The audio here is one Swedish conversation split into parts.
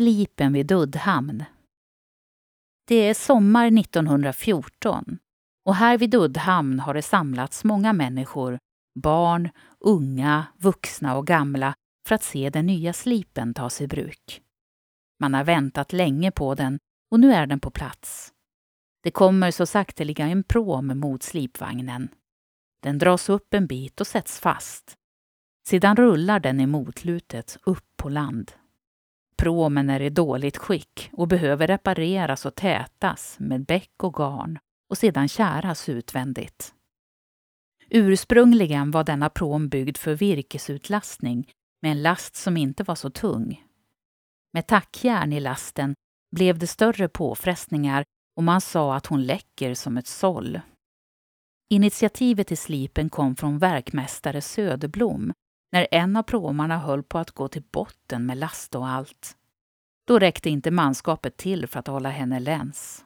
Slipen vid Uddhamn. Det är sommar 1914 och här vid Uddhamn har det samlats många människor, barn, unga, vuxna och gamla, för att se den nya slipen tas i bruk. Man har väntat länge på den och nu är den på plats. Det kommer så sakteliga en pråm mot slipvagnen. Den dras upp en bit och sätts fast. Sedan rullar den i motlutet upp på land. Pråmen är i dåligt skick och behöver repareras och tätas med bäck och garn och sedan käras utvändigt. Ursprungligen var denna pråm byggd för virkesutlastning med en last som inte var så tung. Med tackjärn i lasten blev det större påfrestningar och man sa att hon läcker som ett såll. Initiativet till slipen kom från verkmästare Söderblom när en av pråmarna höll på att gå till botten med last och allt. Då räckte inte manskapet till för att hålla henne läns.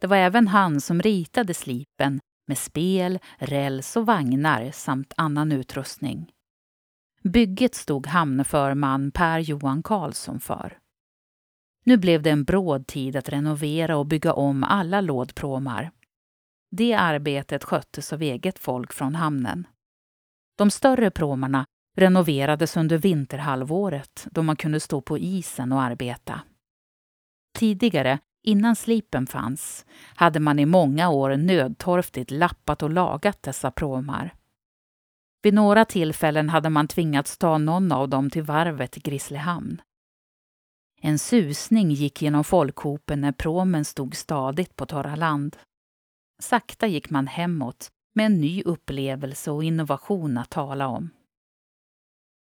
Det var även han som ritade slipen med spel, räls och vagnar samt annan utrustning. Bygget stod hamnförman Per Johan Karlsson för. Nu blev det en bråd tid att renovera och bygga om alla lådpråmar. Det arbetet sköttes av eget folk från hamnen. De större pråmarna renoverades under vinterhalvåret då man kunde stå på isen och arbeta. Tidigare, innan slipen fanns, hade man i många år nödtorftigt lappat och lagat dessa pråmar. Vid några tillfällen hade man tvingats ta någon av dem till varvet i Grisslehamn. En susning gick genom folkhopen när pråmen stod stadigt på torra land. Sakta gick man hemåt med en ny upplevelse och innovation att tala om.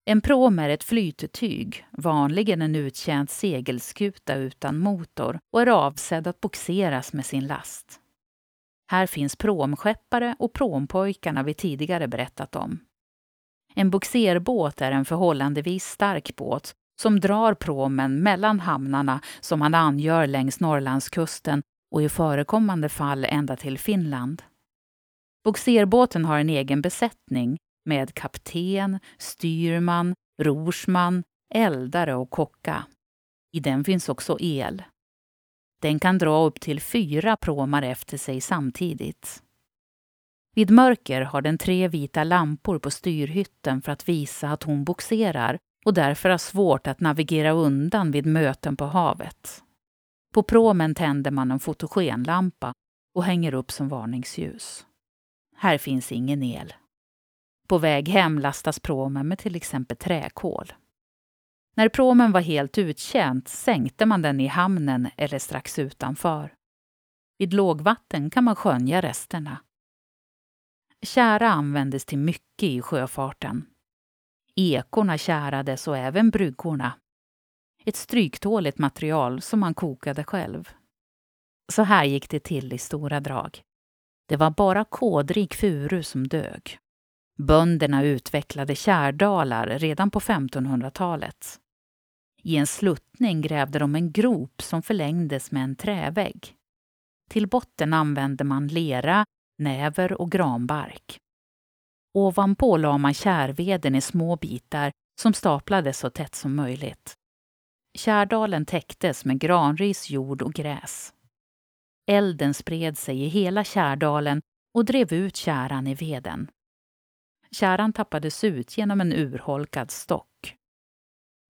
En pråm är ett flytetyg, vanligen en uttjänt segelskuta utan motor och är avsedd att boxeras med sin last. Här finns pråmskeppare och pråmpojkarna vi tidigare berättat om. En boxerbåt är en förhållandevis stark båt som drar pråmen mellan hamnarna som man angör längs Norrlandskusten och i förekommande fall ända till Finland. Boxerbåten har en egen besättning med kapten, styrman, rorsman, eldare och kocka. I den finns också el. Den kan dra upp till fyra pråmar efter sig samtidigt. Vid mörker har den tre vita lampor på styrhytten för att visa att hon boxerar och därför har svårt att navigera undan vid möten på havet. På pråmen tänder man en fotogenlampa och hänger upp som varningsljus. Här finns ingen el. På väg hem lastas pråmen med till exempel träkol. När pråmen var helt uttjänt sänkte man den i hamnen eller strax utanför. Vid lågvatten kan man skönja resterna. Kära användes till mycket i sjöfarten. Ekorna kärades och även bryggorna. Ett stryktåligt material som man kokade själv. Så här gick det till i stora drag. Det var bara kodrik furu som dög. Bönderna utvecklade kärdalar redan på 1500-talet. I en sluttning grävde de en grop som förlängdes med en trävägg. Till botten använde man lera, näver och granbark. Ovanpå la man kärveden i små bitar som staplades så tätt som möjligt. Kärdalen täcktes med granris, jord och gräs. Elden spred sig i hela kärdalen och drev ut käran i veden. Käran tappades ut genom en urholkad stock.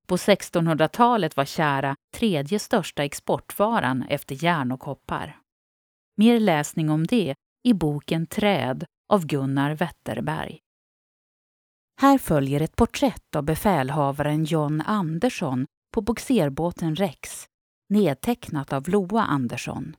På 1600-talet var kära tredje största exportvaran efter järn och koppar. Mer läsning om det i boken Träd av Gunnar Wetterberg. Här följer ett porträtt av befälhavaren John Andersson på bogserbåten Rex, nedtecknat av Loa Andersson.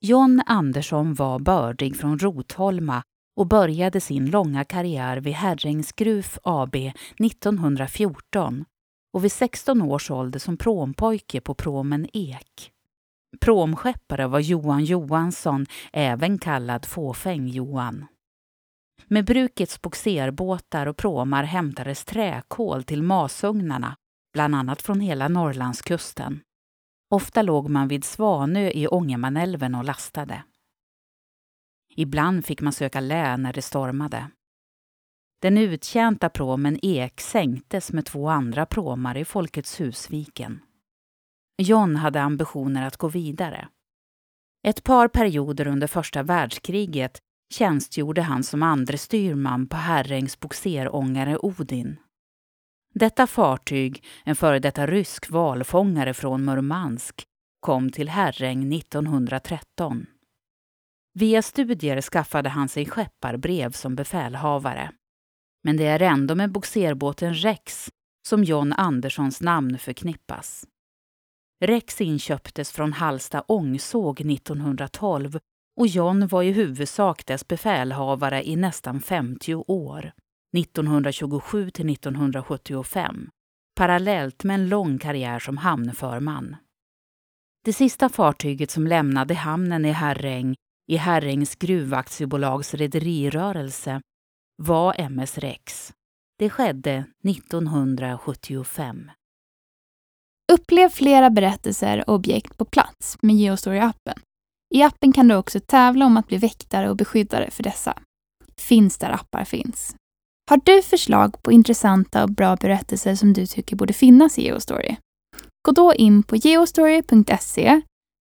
John Andersson var bördig från Rotholma och började sin långa karriär vid Herrängs Gruf AB 1914 och vid 16 års ålder som pråmpojke på pråmen Ek. Pråmskeppare var Johan Johansson, även kallad Fåfäng-Johan. Med brukets boxerbåtar och pråmar hämtades träkol till masugnarna, bland annat från hela Norrlandskusten. Ofta låg man vid Svanö i Ångermanälven och lastade. Ibland fick man söka lä när det stormade. Den uttjänta pråmen Ek sänktes med två andra pråmar i Folkets husviken. John hade ambitioner att gå vidare. Ett par perioder under första världskriget tjänstgjorde han som andre styrman på Herrängs bogserångare Odin. Detta fartyg, en före detta rysk valfångare från Murmansk, kom till Herräng 1913. Via studier skaffade han sig skepparbrev som befälhavare. Men det är ändå med bogserbåten Rex som John Anderssons namn förknippas. Rex inköptes från Halsta ångsåg 1912 och John var i huvudsak dess befälhavare i nästan 50 år, 1927 till 1975, parallellt med en lång karriär som hamnförman. Det sista fartyget som lämnade hamnen i Herräng i Herrängs gruvaktiebolags rederirörelse var MS Rex. Det skedde 1975. Upplev flera berättelser och objekt på plats med Geostory-appen. I appen kan du också tävla om att bli väktare och beskyddare för dessa. Finns där appar finns. Har du förslag på intressanta och bra berättelser som du tycker borde finnas i Geostory? Gå då in på geostory.se,